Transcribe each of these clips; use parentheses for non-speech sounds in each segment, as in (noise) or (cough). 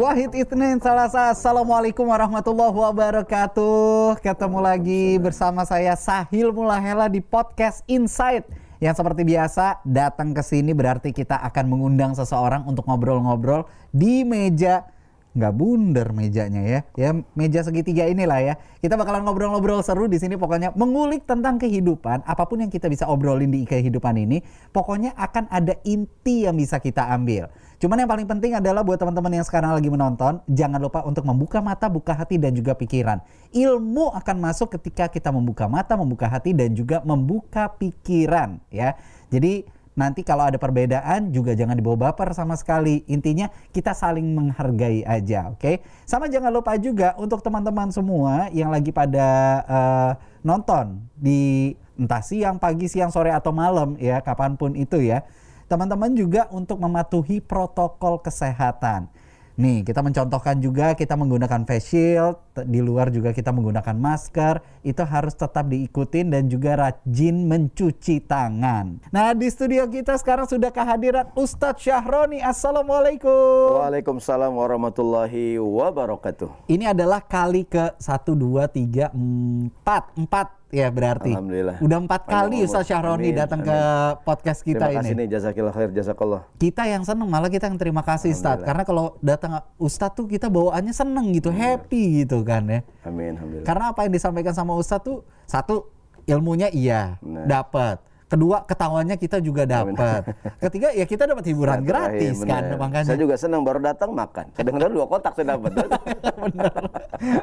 Wahid Itnin Salasa Assalamualaikum warahmatullahi wabarakatuh. Ketemu lagi bersama saya Sahil Mulahela di podcast Insight. Yang seperti biasa datang ke sini berarti kita akan mengundang seseorang untuk ngobrol-ngobrol di meja nggak bundar mejanya ya. Ya meja segitiga inilah ya. Kita bakalan ngobrol-ngobrol seru di sini. Pokoknya mengulik tentang kehidupan. Apa pun yang kita bisa obrolin di kehidupan ini pokoknya akan ada inti yang bisa kita ambil Cuman yang paling penting adalah buat teman-teman yang sekarang lagi menonton, jangan lupa untuk membuka mata, buka hati dan juga pikiran. Ilmu akan masuk ketika kita membuka mata, membuka hati dan juga membuka pikiran ya. Jadi nanti kalau ada perbedaan juga jangan dibawa baper sama sekali. Intinya kita saling menghargai aja, oke? Okay? Sama jangan lupa juga untuk teman-teman semua yang lagi pada uh, nonton di entah siang, pagi, siang, sore atau malam ya, kapan pun itu ya teman-teman juga untuk mematuhi protokol kesehatan. Nih, kita mencontohkan juga kita menggunakan face shield, di luar juga kita menggunakan masker, itu harus tetap diikutin dan juga rajin mencuci tangan. Nah, di studio kita sekarang sudah kehadiran Ustadz Syahroni. Assalamualaikum. Waalaikumsalam warahmatullahi wabarakatuh. Ini adalah kali ke 1, 2, 3, 4, 4 Ya berarti. Alhamdulillah. Udah empat kali Ustaz Syahroni datang ke podcast kita terima ini. Terima kasih nih, jazakillah khair, jazakallah. Kita yang seneng, malah kita yang terima kasih Ustaz. Karena kalau datang Ustaz tuh kita bawaannya seneng gitu, happy gitu kan ya. Amin, alhamdulillah. Karena apa yang disampaikan sama Ustaz tuh, satu ilmunya iya, dapat Kedua, ketawanya kita juga dapat. Ketiga, ya kita dapat hiburan gratis kan makanya. Saya juga senang baru datang makan. Dengar dua kotak saya dapat. (laughs) benar,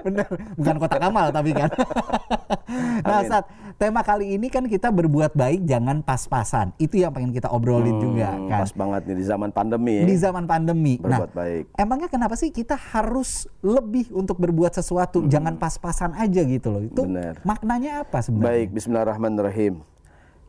benar. Bukan kotak amal tapi kan. (laughs) nah, saat tema kali ini kan kita berbuat baik jangan pas-pasan. Itu yang pengen kita obrolin hmm, juga kan. Pas banget nih di zaman pandemi. Di zaman pandemi. Berbuat nah, baik. Emangnya kenapa sih kita harus lebih untuk berbuat sesuatu, hmm. jangan pas-pasan aja gitu loh. Itu Bener. maknanya apa sebenarnya? Baik, bismillahirrahmanirrahim.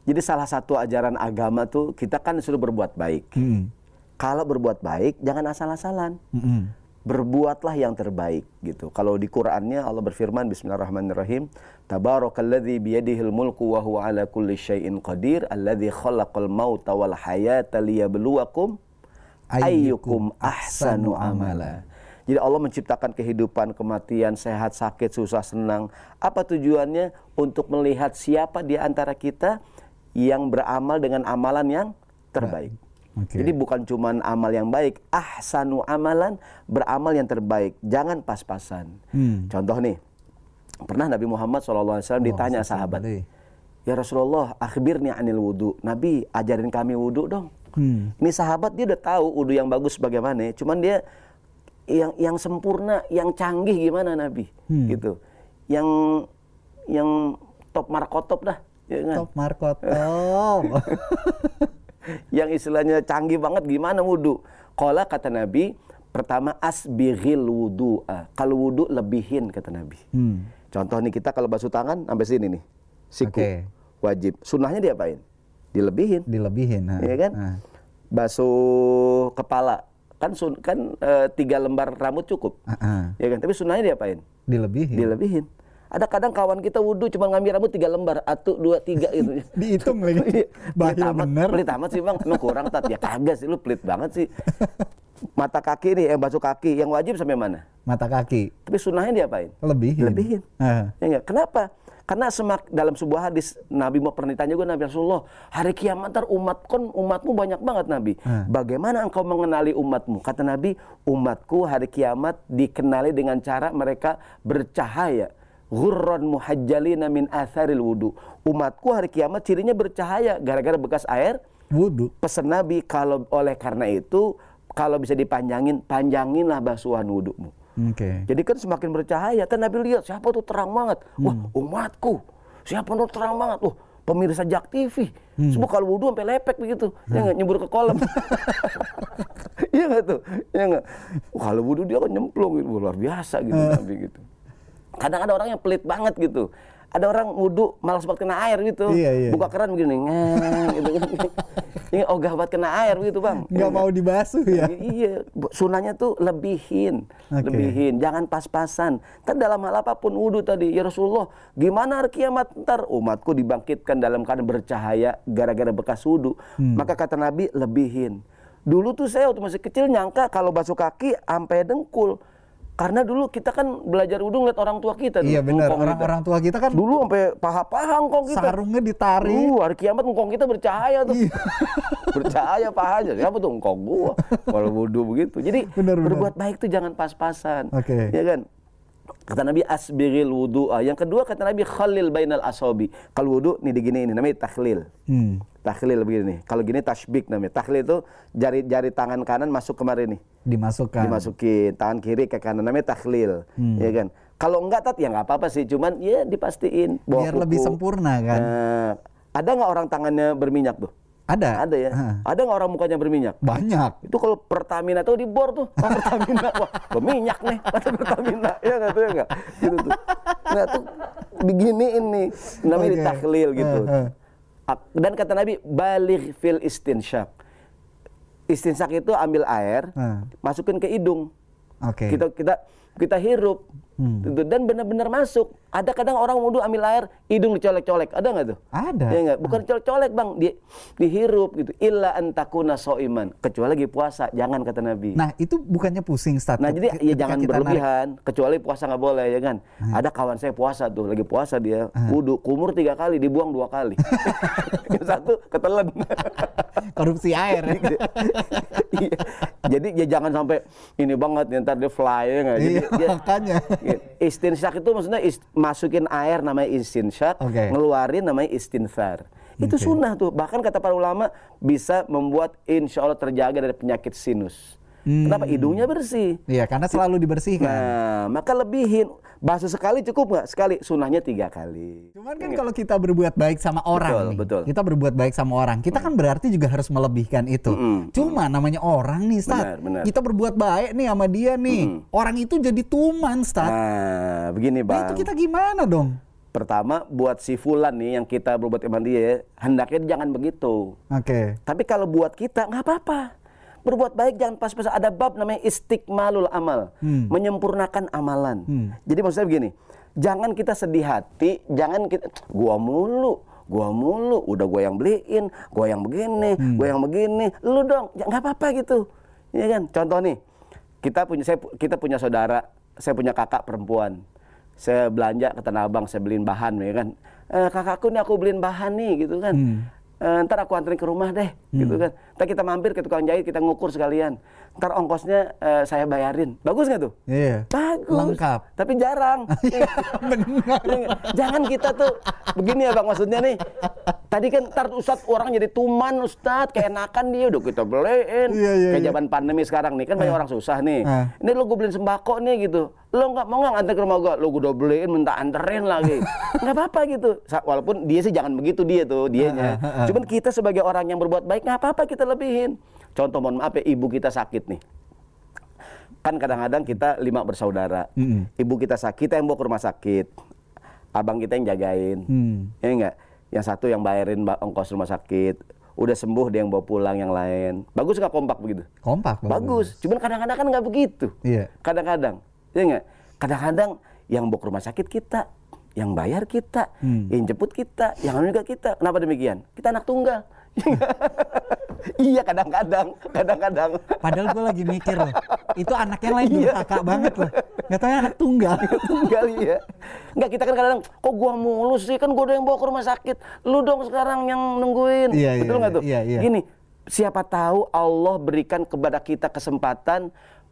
Jadi salah satu ajaran agama tuh kita kan suruh berbuat baik. Hmm. Kalau berbuat baik jangan asal-asalan. Hmm. Berbuatlah yang terbaik gitu. Kalau di Qur'annya Allah berfirman Bismillahirrahmanirrahim, Tabarakalladzi biyadihil mulku wa huwa ala kulli syai'in qadir, alladzi khalaqal mauta wal hayata liyabluwakum ayyukum ahsanu amala. Jadi Allah menciptakan kehidupan, kematian, sehat, sakit, susah, senang. Apa tujuannya? Untuk melihat siapa di antara kita yang beramal dengan amalan yang terbaik. Okay. Jadi bukan cuma amal yang baik, ahsanu amalan, beramal yang terbaik. Jangan pas-pasan. Hmm. Contoh nih, pernah Nabi Muhammad SAW ditanya sahabat, Ya Rasulullah, akhbirni anil wudhu. Nabi, ajarin kami wudhu dong. Hmm. Ini sahabat dia udah tahu wudhu yang bagus bagaimana, cuman dia yang yang sempurna, yang canggih gimana Nabi, hmm. gitu. Yang yang top markotop dah ya kan? Top Markotop. (laughs) yang istilahnya canggih banget gimana wudhu? Kola kata Nabi, pertama asbiril wudhu. Kalau wudhu lebihin kata Nabi. Hmm. Contoh nih kita kalau basuh tangan sampai sini nih, siku okay. wajib. Sunnahnya diapain? Dilebihin. Dilebihin. Iya kan? Ha. Basuh kepala kan sun, kan e, tiga lembar rambut cukup. Uh -uh. Ya kan? Tapi sunnahnya diapain? Dilebihin. Dilebihin. Ada kadang kawan kita wudhu cuma ngambil rambut tiga lembar, satu, dua, tiga gitu. (laughs) Dihitung lagi. Iya. Bahaya bener. Pelit amat sih bang, emang kurang tat. Ya kagak sih, lu pelit banget sih. Mata kaki nih, yang basuh kaki, yang wajib sampai mana? Mata kaki. Tapi sunnahnya diapain? Lebihin. Lebihin. Uh. Ya enggak? Kenapa? Karena semak dalam sebuah hadis Nabi mau pernah ditanya juga Nabi Rasulullah hari kiamat ntar umat kon umatmu banyak banget Nabi. Hmm. Bagaimana engkau mengenali umatmu? Kata Nabi umatku hari kiamat dikenali dengan cara mereka bercahaya ghurran muhajjalina min atharil wudu. Umatku hari kiamat cirinya bercahaya gara-gara bekas air wudu. Pesan Nabi kalau oleh karena itu kalau bisa dipanjangin, panjanginlah basuhan wudumu. Oke. Okay. Jadi kan semakin bercahaya. Kan Nabi lihat siapa tuh terang banget. Hmm. Wah, umatku. Siapa tuh terang banget. Wah, pemirsa Jak TV. Hmm. Semua kalau wudhu sampai lepek begitu. Hmm. Ya nggak nyebur ke kolam. (laughs) Iya nggak tuh? Iya nggak? Kalau wudhu dia kan nyemplung gitu. Luar biasa gitu hmm. Nabi gitu. Kadang ada orang yang pelit banget gitu. Ada orang wudhu malas buat kena air gitu. Iya, iya. Buka keran begini, ngeng, gitu. (laughs) Ini ogah buat kena air gitu bang. Nggak mau dibasuh ya? Iya, sunahnya tuh lebihin, okay. lebihin, jangan pas-pasan. Kan dalam hal apa pun wudhu tadi, ya Rasulullah, gimana hari kiamat ntar umatku dibangkitkan dalam keadaan bercahaya gara-gara bekas wudhu. Hmm. Maka kata Nabi lebihin Dulu tuh saya waktu masih kecil nyangka kalau basuh kaki sampai dengkul. Karena dulu kita kan belajar wudhu ngeliat orang tua kita. tuh, Iya benar. Orang-orang tua kita kan Dulu sampai paha-paha ngkong kita. sarungnya ditarik. Uh, hari kiamat ngkong kita bercahaya tuh. Iya. (laughs) bercahaya pahanya. Siapa tuh ngkong gua kalau wudhu begitu. Jadi benar. berbuat baik tuh jangan pas-pasan. Oke. Ya kan? Kata Nabi asbiril wudu. Yang kedua kata Nabi khalil bainal asobi. Kalau wudu nih digini ini namanya takhlil. Hmm. Takhlil begini nih. Kalau gini tasbik namanya. Takhlil itu jari-jari tangan kanan masuk kemarin nih. Dimasukkan. Dimasukin tangan kiri ke kanan namanya takhlil. Hmm. Ya kan? Kalau enggak tat ya nggak apa-apa sih. Cuman ya dipastiin Biar lebih kuku. sempurna kan. Nah, ada nggak orang tangannya berminyak tuh? Ada. Ada ya. Hah. Ada nggak orang mukanya berminyak? Banyak. Itu kalau Pertamina tuh di bor tuh, oh, Pertamina, (laughs) wah berminyak nih, kata Pertamina, ya nggak tuh ya nggak, gitu tuh. Nah tuh begini ini, namanya ditahlil gitu. Dan kata Nabi, balik fil istinsyak. Istinsyak itu ambil air, Eh. masukin ke hidung. Oke. Kita kita kita hirup, Hmm. Gitu. dan benar-benar masuk. Ada kadang orang wudhu ambil air, hidung dicolek-colek, ada nggak tuh? Ada. Ya enggak, bukan colek-colek bang, di, dihirup gitu. Illa antakuna soiman, kecuali lagi puasa, jangan kata Nabi. Nah itu bukannya pusing Ustaz? Nah jadi ya jangan kita narik- berlebihan, kecuali puasa nggak boleh ya kan. Ada kawan saya puasa tuh, lagi puasa dia, wudhu, kumur tiga kali, dibuang dua kali. (laughs) Yang satu ketelan. (laughs) Korupsi air ya. Iya. Jadi ya jangan sampai ini banget, ntar dia fly ya nggak. Jadi Iya, dia- makanya. Istinsyak itu maksudnya is- masukin air namanya istinsyak, Oke. ngeluarin namanya istinfar. Itu sunnah tuh. Bahkan kata para ulama bisa membuat insya Allah terjaga dari penyakit sinus. Hmm. Kenapa? Hidungnya bersih. Iya karena selalu dibersihkan. Nah, maka lebihin. Basuh sekali cukup nggak? Sekali. Sunnahnya tiga kali. Cuman kan kalau kita berbuat baik sama orang Betul, nih, betul. kita berbuat baik sama orang, kita kan berarti juga harus melebihkan itu. Mm-mm. Cuma namanya orang nih, Stat. Benar, benar. Kita berbuat baik nih sama dia nih, orang itu jadi tuman, Stat. Nah, begini Nah, bang. itu kita gimana dong? Pertama, buat si Fulan nih yang kita berbuat sama dia, hendaknya jangan begitu. Oke. Tapi kalau buat kita nggak apa-apa. Berbuat baik jangan pas-pas ada bab namanya istiqmalul amal, Hmm. menyempurnakan amalan. Hmm. Jadi maksudnya begini, jangan kita sedih hati, jangan kita gua mulu, gua mulu, udah gua yang beliin, gua yang begini, Hmm. gua yang begini, lu dong, ya nggak apa-apa gitu, ya kan? Contoh nih, kita punya saya kita punya saudara, saya punya kakak perempuan, saya belanja ke Tanah Abang, saya beliin bahan, ya kan? Eh, kakakku nih aku beliin bahan nih, gitu kan? Hmm. Eh, ntar aku anterin ke rumah deh, gitu kan. Ntar kita mampir ke tukang jahit, kita ngukur sekalian. Ntar ongkosnya eh, saya bayarin. Bagus nggak tuh? Iya. Bagus. Lengkap. Tapi jarang. (laughs) Benar. Iya? Jangan kita tuh begini ya bang maksudnya nih. Tadi kan ntar Ustadz orang jadi tuman Ustadz keenakan dia udah kita beliin. Iya, iya, Kayak iya. zaman pandemi sekarang nih kan banyak orang susah nih. Ah. Ini lo gue beliin sembako nih gitu. Lo nggak mau nggak antar ke rumah gue? Lo gue udah beliin minta anterin lagi. (laughs) Nggak apa-apa gitu. Walaupun dia sih jangan begitu dia tuh dianya. Ah. Cuman kita sebagai orang yang berbuat baik nggak apa-apa kita lebihin. Contoh mohon maaf ya ibu kita sakit nih kan kadang-kadang kita lima bersaudara. Mm-mm. Ibu kita sakit, kita yang bawa ke rumah sakit. Abang kita yang jagain. Hmm. Ya enggak? Yang satu yang bayarin ba- ongkos rumah sakit. Udah sembuh dia yang bawa pulang yang lain. Bagus nggak kompak begitu? Kompak. Bagus. Cuman kadang-kadang kan nggak begitu. Iya. Kadang-kadang. Ya enggak? Kadang-kadang yang bawa ke rumah sakit kita, yang bayar kita, Hmm. yang jemput kita, yang anu juga kita. Kenapa demikian? Kita anak tunggal. (laughs) iya kadang-kadang, kadang-kadang. Padahal gue lagi mikir loh, itu anak yang lain Iya. durhaka banget loh. Gak tau anak tunggal. (laughs) tunggal ya. Enggak kita kan kadang kok gua mulu sih kan gua udah yang bawa ke rumah sakit. Lu dong sekarang yang nungguin. Iya, Betul iya, nggak tuh? iya, iya. Gini, siapa tahu Allah berikan kepada kita kesempatan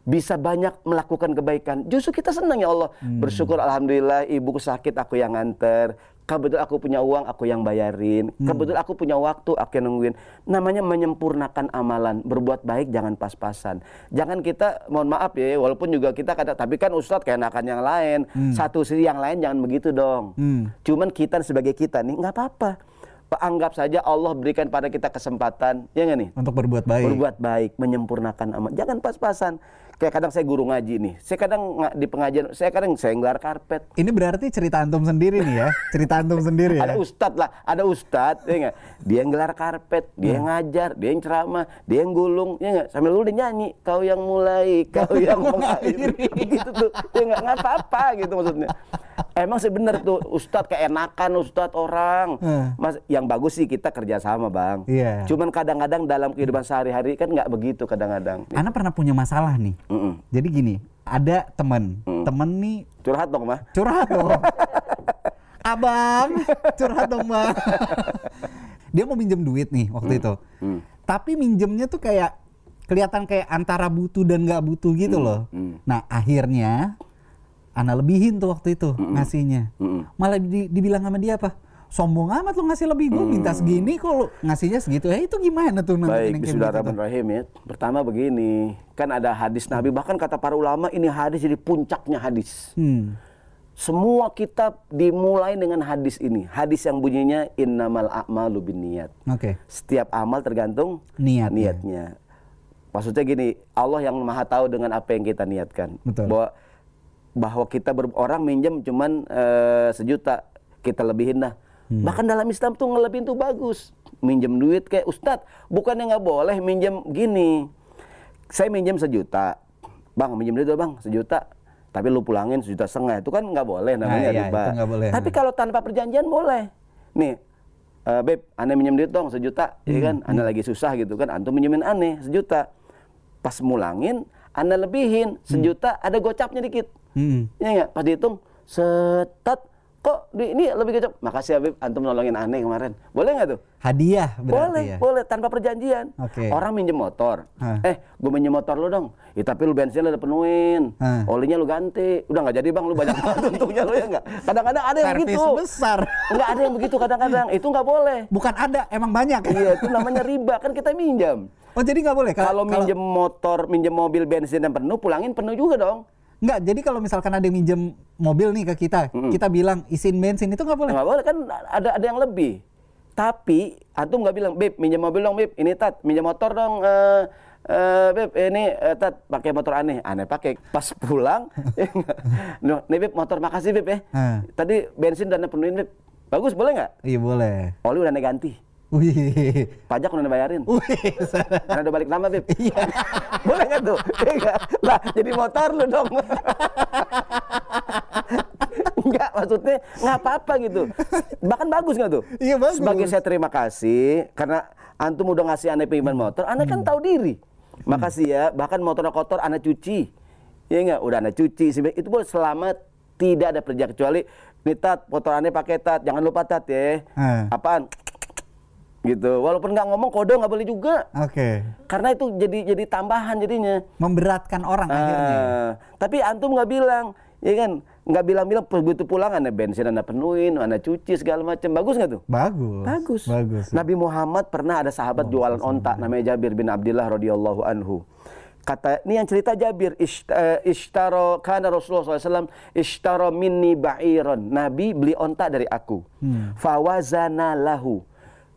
bisa banyak melakukan kebaikan. Justru kita senang ya Allah. Hmm. Bersyukur alhamdulillah ibuku sakit aku yang nganter. Kebetulan aku punya uang, aku yang bayarin. Hmm. Kebetulan aku punya waktu, aku yang nungguin. Namanya menyempurnakan amalan. Berbuat baik jangan pas-pasan. Jangan kita, mohon maaf ya, walaupun juga kita kata, tapi kan Ustadz keenakan yang lain. Satu sisi yang lain jangan begitu dong. Hmm. Cuman kita sebagai kita nih, nggak apa-apa. Anggap saja Allah berikan pada kita kesempatan, ya nggak nih? Untuk berbuat baik. Berbuat baik, menyempurnakan amal. Jangan pas-pasan. kayak kadang saya guru ngaji nih. Saya kadang di pengajian, saya kadang saya nggelar karpet. Ini berarti cerita antum sendiri nih ya, cerita antum sendiri ya. Ada ustad lah, ada ustad, ya nggak? Dia yang gelar karpet, dia yang ngajar, dia yang ceramah, dia yang gulung, ya nggak? Sambil lu dia nyanyi, kau yang mulai, kau yang mengakhiri, (laughs) gitu tuh, ya nggak nggak apa-apa gitu maksudnya. Emang sih bener tuh, ustad keenakan ustad orang, Hmm. mas yang bagus sih kita kerjasama bang. Iya. Cuman kadang-kadang dalam kehidupan sehari-hari kan nggak begitu kadang-kadang. Ana pernah punya masalah nih. Mm-mm. Jadi gini, ada temen, temen nih Curhat dong mah. curhat dong. (laughs) Abang, curhat dong bang. (laughs) Dia mau minjem duit nih waktu itu. Hmm. Tapi minjemnya tuh kayak kelihatan kayak antara butuh dan nggak butuh gitu loh. hmm. Nah akhirnya Ana lebihin tuh waktu itu ngasihnya. Mm-mm. Malah di- dibilang sama dia apa? Sombong amat lo ngasih lebih gue minta segini kok lo ngasihnya segitu. Ya itu gimana tuh nanti Baik? Bismillahirrahmanirrahim ya. Pertama begini, kan ada hadis Nabi, bahkan kata para ulama ini hadis jadi puncaknya hadis. Hmm. Semua kitab dimulai dengan hadis ini. Hadis yang bunyinya innamal a'malu binniyat. Oke. Setiap amal tergantung Niatnya. niatnya. Maksudnya gini, Allah yang Maha tahu dengan apa yang kita niatkan. Betul. Bahwa bahwa kita ber, orang minjem cuman eh, sejuta, kita lebihin dah. Hmm. Bahkan dalam Islam tuh ngelebihin tuh bagus. Minjem duit kayak Ustadz, bukannya nggak boleh minjem gini. Saya minjem sejuta, bang minjem duit dong bang sejuta. Tapi lu pulangin sejuta setengah itu kan nggak boleh namanya Ah, iya, riba. boleh. Tapi kalau tanpa perjanjian boleh. Nih, eh, beb, aneh minjem duit dong sejuta, Hmm, ya kan? Aneh lagi susah gitu kan, antum minjemin aneh sejuta. Pas mulangin, aneh lebihin sejuta, ada gocapnya dikit. Hmm. Ya nggak? Pas dihitung, setat, kok di, ini lebih gocap. Makasih Habib, antum nolongin aneh kemarin. Boleh nggak tuh? Hadiah berarti boleh, ya. boleh tanpa perjanjian. Oke. Orang minjem motor, Hah. eh, gue minjem motor lu dong. Ya tapi lu bensinnya udah penuhin, Hah. olinya lu ganti. Udah nggak jadi bang, lu banyak banget (laughs) untungnya lu ya nggak. Kadang-kadang ada yang Servis begitu. besar. Nggak ada yang begitu kadang-kadang. Itu nggak boleh. Bukan ada, emang banyak. iya, itu namanya riba kan kita minjam. Oh jadi nggak boleh Kalau minjem motor, minjem mobil bensin yang penuh, pulangin penuh juga dong. Nggak. Jadi kalau misalkan ada yang minjem mobil nih ke kita, kita bilang isiin bensin itu nggak boleh. Nggak boleh kan ada ada yang lebih. Tapi antum nggak bilang, beb minjem mobil dong, beb ini tat minjem motor dong, eh eh, beb ini eh, tat pakai motor aneh, aneh pakai. Pas pulang, (laughs) ya no, nih beb motor makasih beb ya. Ah. Tadi bensin udah penuhin beb, bagus boleh nggak? Iya boleh. Oli udah ganti, Wih. pajak udah bayarin. Wih. Karena udah balik nama beb. boleh nggak tuh? Iya? Lah jadi motor lu dong. Enggak, maksudnya nggak apa-apa gitu. Bahkan bagus nggak tuh? Iya, bagus. Sebagai saya terima kasih karena antum udah ngasih aneh pinjaman motor, aneh kan tahu diri. Makasih ya, bahkan motornya kotor aneh cuci. Iya nggak? Udah aneh cuci. Itu boleh selamat tidak ada perjanjian kecuali nih tat, motor aneh pakai tat, jangan lupa tat ya. Ah. Apaan? Gitu. Walaupun nggak ngomong kode nggak boleh juga. Oke. Karena itu jadi jadi tambahan jadinya. Memberatkan orang akhirnya. Ah, tapi antum nggak bilang, ya kan? Nggak bilang-bilang begitu pulang anda bensin anda penuhin, anda cuci segala macam. Bagus nggak tuh? Bagus. Bagus. Bagus. Nabi Muhammad pernah ada sahabat jualan onta namanya Jabir bin Abdullah radhiyallahu anhu. Kata ini yang cerita Jabir eh, ishtaro kana Rasulullah SAW ishtaro minni ba'iron. Nabi beli onta dari aku. Fawazana lahu.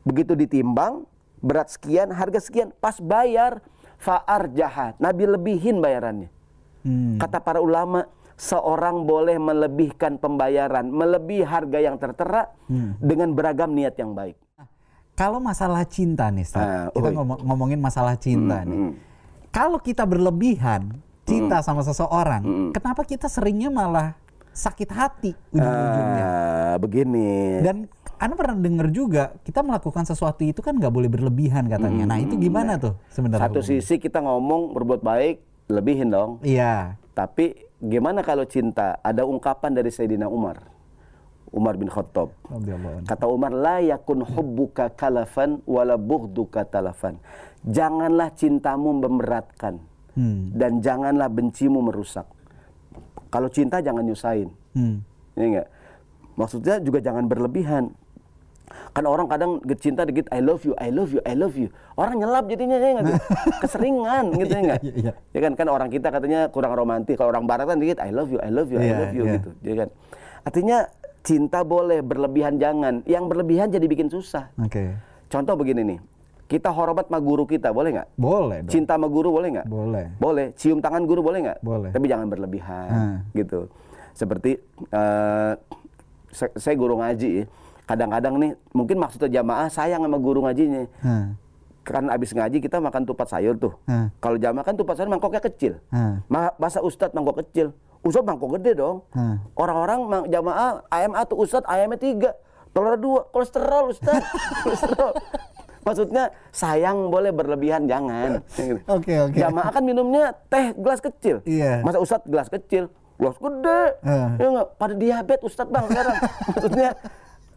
Begitu ditimbang berat sekian, harga sekian, pas bayar fa'ar jahat. Nabi lebihin bayarannya. Hmm. Kata para ulama, seorang boleh melebihkan pembayaran, melebihi harga yang tertera Hmm. dengan beragam niat yang baik. Kalau masalah cinta nih, Stan. Ah, kita ngomong- ngomongin masalah cinta nih. mm. Kalau kita berlebihan cinta sama seseorang, kenapa kita seringnya malah sakit hati ujung-ujungnya? Ah, begini. Dan Anda pernah dengar juga kita melakukan sesuatu itu kan nggak boleh berlebihan katanya. Nah itu gimana tuh sebenarnya? Satu sisi kita ngomong berbuat baik, lebihin dong. Iya. Tapi gimana kalau cinta? Ada ungkapan dari Sayyidina Umar. Umar bin Khattab. Kata Umar, la yakun hubbuka kalafan wala bughduka talafan. Janganlah cintamu memberatkan Hmm. dan janganlah bencimu merusak. Kalau cinta jangan nyusahin. Hmm. Ini enggak. Maksudnya juga jangan berlebihan. Kan orang kadang cinta dikit I love you, I love you, I love you. Orang nyelap jadinya ya enggak? (laughs) Keseringan gitu ya enggak? Iya, iya. Ya kan kan orang kita katanya kurang romantis. Kalau orang barat kan dikit I love you, I love you, I Iya, love you iya. gitu. Ya kan. Artinya cinta boleh, berlebihan jangan. Yang berlebihan jadi bikin susah. Oke. Contoh begini nih. Kita hormat sama guru kita, boleh nggak? Boleh dong. Cinta sama guru boleh nggak? Boleh. Boleh. Cium tangan guru boleh nggak? Boleh. Tapi jangan berlebihan, Hmm. gitu. Seperti eh, saya, saya guru ngaji, ya. Kadang-kadang nih mungkin maksudnya jamaah sayang sama guru ngajinya. Hmm. Kan abis ngaji kita makan tupat sayur tuh. Hmm. Kalau jamaah kan tupat sayur mangkoknya kecil. Hmm. Ma masa ustadz mangkok kecil? Ustadz mangkok gede dong. Hmm. Orang-orang jamaah ayam atau ustadz ayamnya tiga, telur dua, kolesterol ustadz, (laughs) kolesterol. Maksudnya sayang boleh berlebihan jangan. (laughs) Oke, oke. Jamaah kan minumnya teh gelas kecil. Iya. Masa ustadz gelas kecil, gelas gede. Eh. Ya? Pada diabetes ustadz bang sekarang. (laughs) Maksudnya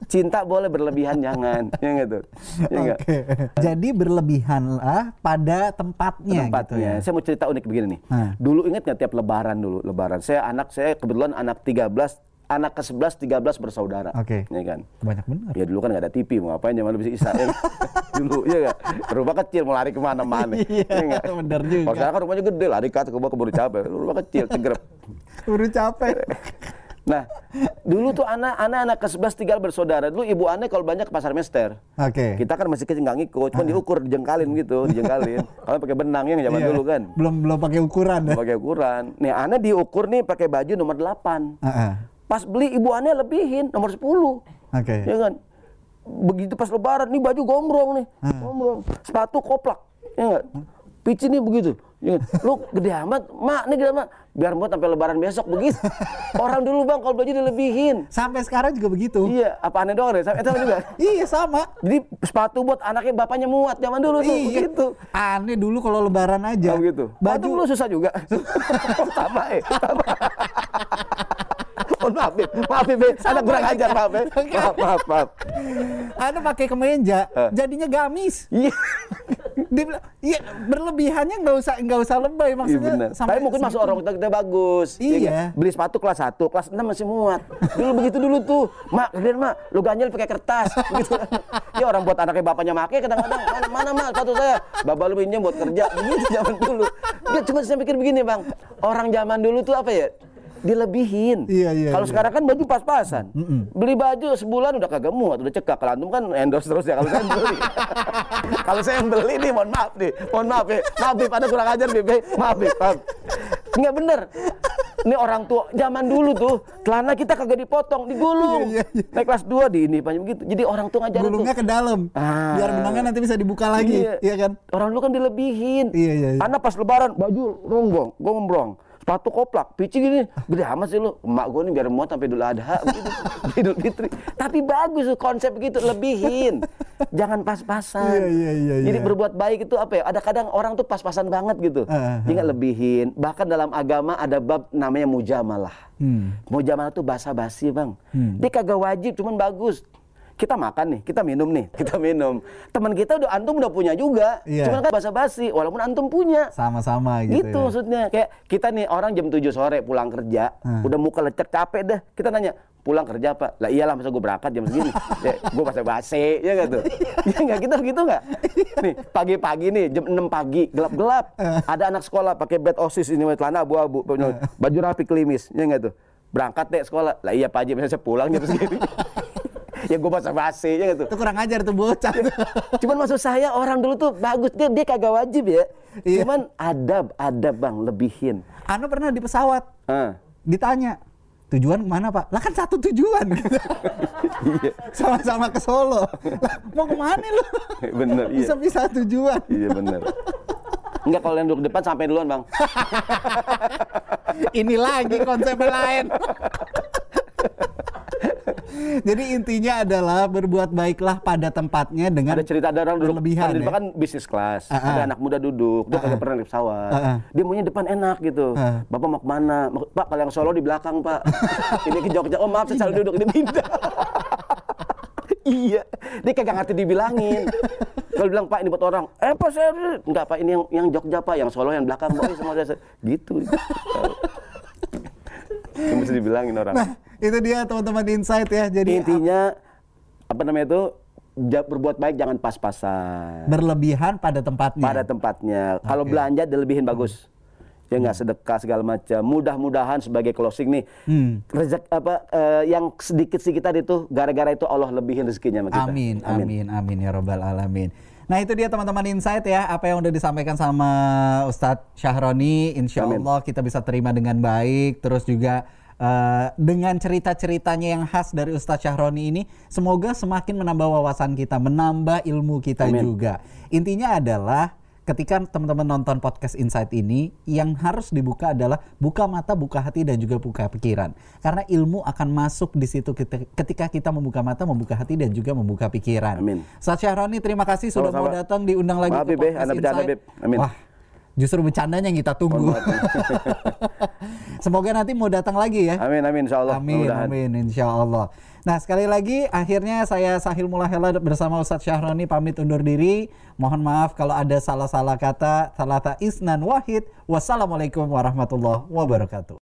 cinta boleh berlebihan jangan. Ya nggak tuh? Ya? Oke. Jadi berlebihanlah pada tempatnya, tempatnya. gitu ya. Saya mau cerita unik begini nih. Hmm. Dulu ingat nggak tiap lebaran dulu, lebaran. Saya anak saya kebetulan anak 13, anak ke-11 13 bersaudara. Oke. Ya kan? Banyak benar. Ya dulu kan nggak ada TV, mau ngapain zaman bisa Isa ya. (laughs) dulu ya nggak? Rumah kecil mau lari ke mana-mana. Iya, ya bener juga. Kalau sekarang kan rumahnya gede, lari ke atas ke bawah keburu capek. Rumah kecil, tegrep. Udah capek. (laughs) Nah, dulu tuh anak anak anak ke-11 tinggal bersaudara. Dulu ibu aneh kalau banyak ke pasar Mester. Oke. Kita kan masih kecil nggak ngikut, cuma diukur, dijengkalin gitu, dijengkalin. Kalau pakai benang ya zaman Iya. dulu kan. Belum belum pakai ukuran ya. pakai ukuran. Nih, aneh diukur nih pakai baju nomor 8. Heeh. Pas beli ibu aneh lebihin nomor 10. Oke. Ya kan? Begitu pas lebaran nih baju gombrong nih. Gombrong. Sepatu koplak. Ya enggak? Pici nih begitu. Ya kan? Lu gede amat, mak nih gede amat. Biar muat sampai lebaran besok begitu. (laughs) Orang dulu bang kalau baju dilebihin. Sampai sekarang juga begitu. Iya, apa aneh doang deh? Itu juga. (laughs) Iya sama. Jadi sepatu buat anaknya bapaknya muat zaman dulu tuh Iya. begitu. Aneh dulu kalau lebaran aja. Oh gitu. Baju Baju lu susah juga. (laughs) sama eh. Sama. Mohon maaf, Beb. Maaf, Beb. Ada kurang ajar, maaf, Beb. Maaf, maaf, maaf. Anda pakai kemeja, jadinya gamis. Iya. Dia bilang, iya berlebihannya nggak usah nggak usah lebay Iya maksudnya. sampai Tapi mungkin masuk orang kita, kita bagus. Ya Iya. nggak? Beli sepatu kelas 1, kelas 6 masih muat. Dulu begitu dulu tuh. Mak, gedean mak, lu ganjel pakai kertas. Begitu. ya orang buat anaknya bapaknya make kadang-kadang mana mana mak sepatu saya. Bapak lu pinjam buat kerja. Begitu zaman dulu. Dia cuma saya pikir begini, Bang. Orang zaman dulu tuh apa ya? Dilebihin. Iya, iya, Kalau iya. sekarang kan baju pas-pasan. Beli baju sebulan udah kagak muat, udah cekak. Kalau antum kan endorse terus ya kalau saya beli. (laughs) kalau saya yang beli nih, mohon maaf nih. Mohon maaf ya. Maaf, Bib, ada kurang ajar, Bib. Maaf, Bib. Maaf. Enggak bener. Ini orang tua zaman dulu tuh, celana kita kagak dipotong, digulung. Iya, iya, iya. Naik kelas 2 di ini panjang begitu. Jadi orang tua ngajarin Gulungnya tuh. ke dalam. Ah. Biar benangnya nanti bisa dibuka lagi, iya, kan? Orang dulu kan dilebihin. Iya, iya, iya. Anak pas lebaran baju ronggong, gombrong, sepatu koplak, pici gini. Gede amat sih lu. Emak gue nih biar muat sampai Idul Adha (laughs) begitu. Idul Fitri. Tapi bagus tuh konsep begitu, lebihin. Jangan pas-pasan. Iya, iya, iya, Jadi iya. berbuat baik itu apa ya? Ada kadang orang tuh pas-pasan banget gitu. Dia nggak lebihin. Bahkan dalam agama ada bab namanya mujamalah. Hmm. Mujamalah tuh basa-basi, Bang. Dia kagak wajib, cuman bagus. Kita makan nih, kita minum nih, (laughs) kita minum. Teman kita udah antum udah punya juga. Iya. Cuman kan basa-basi, walaupun antum punya. Sama-sama gitu. Gitu ya. maksudnya. Kayak kita nih orang jam 7 sore pulang kerja, Hmm. udah muka lecek capek dah. Kita nanya, pulang kerja apa? Lah iyalah masa gue berangkat jam segini. (laughs) ya, gue basa basi, ya gak tuh? (laughs) ya nggak gitu gitu nggak? nih pagi-pagi nih jam 6 pagi gelap-gelap. Ada anak sekolah pakai bed osis ini celana abu-abu, baju rapi klimis, ya nggak tuh? Berangkat deh sekolah. Lah iya Pak Haji, misalnya saya pulang jam segini. Ya gue basa basi, ya gitu. Itu kurang ajar tuh bocah. (laughs) Cuman maksud saya orang dulu tuh bagus dia dia kagak wajib ya. Iya. Cuman adab adab bang lebihin. Anda pernah di pesawat Ah. ditanya tujuan ke mana pak? Lah kan satu tujuan. gitu. (laughs) Iya. Sama-sama ke Solo. Lah, mau ke mana lu? (laughs) Bener, iya. Bisa bisa tujuan. Iya benar. Enggak kalau yang duduk depan sampai duluan bang. Ini lagi konsepnya lain. Jadi intinya adalah berbuat baiklah pada tempatnya dengan Ada cerita ada orang duduk kan di ya. kan bisnis kelas. Ah, ah. Ada anak muda duduk, dia kagak pernah naik pesawat. Ah, ah. Dia maunya depan enak gitu. Ah. Bapak mau ke mana? Pak kalau yang Solo di belakang pak. (laughs) Ini ke Jogja. Oh maaf saya salah duduk. Dia pindah. (laughs) iya, dia kagak ngerti dibilangin. Kalau bilang Pak ini buat orang, eh Pak saya enggak Pak ini yang yang Jogja Pak, yang Solo yang belakang Pak, sama saya gitu. (laughs) Yang mesti dibilangin orang. Nah, itu dia teman-teman insight ya. Jadi Intinya apa namanya itu berbuat baik jangan pas-pasan berlebihan pada tempatnya. pada tempatnya. Kalau Oke. belanja dilebihin bagus. Ya nggak sedekah segala macam. Mudah-mudahan sebagai closing nih, Hmm. rezek apa eh, yang sedikit sedikit tadi tuh gara-gara itu Allah lebihin rezekinya sama kita. Amin, amin, amin ya robbal alamin. Nah itu dia teman-teman insight ya apa yang udah disampaikan sama Ustadz Syahroni. Insya Amin. Allah kita bisa terima dengan baik. Terus juga eh, dengan cerita-ceritanya yang khas dari Ustadz Syahroni ini, semoga semakin menambah wawasan kita, menambah ilmu kita Amin. juga. Intinya adalah ketika teman-teman nonton podcast Insight ini, yang harus dibuka adalah buka mata, buka hati, dan juga buka pikiran. Karena ilmu akan masuk di situ ketika- ketika kita membuka mata, membuka hati, dan juga membuka pikiran. Amin. Ustadz Syahroni, terima kasih sudah mau Sama-sama. datang diundang lagi Maaf, ke Beb, podcast Insight. Amin. Wah, justru bercandanya yang kita tunggu. (laughs) Semoga nanti mau datang lagi ya. Amin amin insya Allah. Amin, Mudah-mudahan. amin, insya Allah. Nah, sekali lagi, akhirnya saya Sahil Mulahela bersama Ustadz Syahroni pamit undur diri. Mohon maaf kalau ada salah-salah kata, salah isnan wahid. Wassalamualaikum warahmatullahi wabarakatuh.